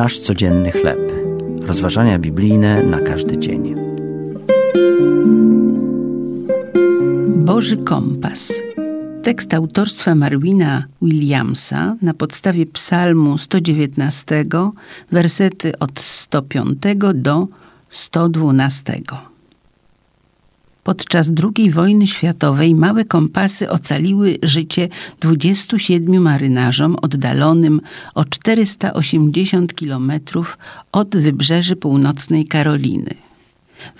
Nasz codzienny chleb. Rozważania biblijne na każdy dzień. Boży kompas. Tekst autorstwa Marwina Williamsa na podstawie Psalmu 119, wersety od 105 do 112. Podczas II wojny światowej małe kompasy ocaliły życie 27 marynarzom oddalonym o 480 kilometrów od wybrzeży północnej Karoliny.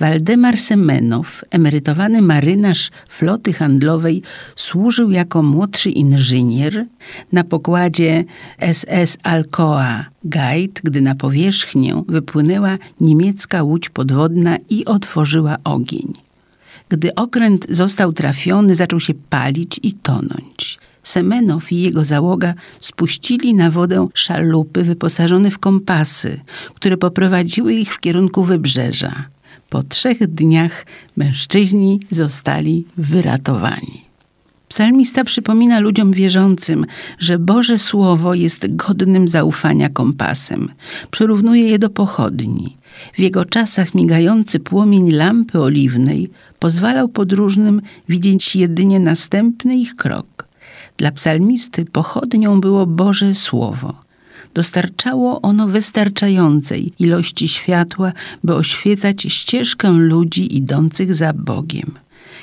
Waldemar Semenow, emerytowany marynarz floty handlowej, służył jako młodszy inżynier na pokładzie SS Alcoa Guide, gdy na powierzchnię wypłynęła niemiecka łódź podwodna i otworzyła ogień. Gdy okręt został trafiony, zaczął się palić i tonąć. Semenow i jego załoga spuścili na wodę szalupy wyposażone w kompasy, które poprowadziły ich w kierunku wybrzeża. Po trzech dniach mężczyźni zostali wyratowani. Psalmista przypomina ludziom wierzącym, że Boże Słowo jest godnym zaufania kompasem. Przyrównuje je do pochodni. W jego czasach migający płomień lampy oliwnej pozwalał podróżnym widzieć jedynie następny ich krok. Dla psalmisty pochodnią było Boże Słowo. Dostarczało ono wystarczającej ilości światła, by oświecać ścieżkę ludzi idących za Bogiem.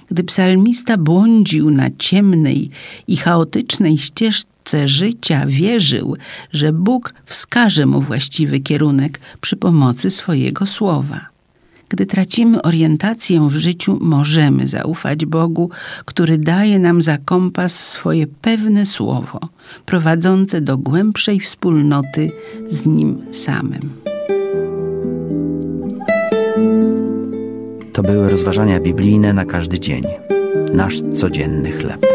Gdy psalmista błądził na ciemnej i chaotycznej ścieżce życia, wierzył, że Bóg wskaże mu właściwy kierunek przy pomocy swojego słowa. Gdy tracimy orientację w życiu, możemy zaufać Bogu, który daje nam za kompas swoje pewne słowo, prowadzące do głębszej wspólnoty z Nim samym. To były rozważania biblijne na każdy dzień. Nasz codzienny chleb.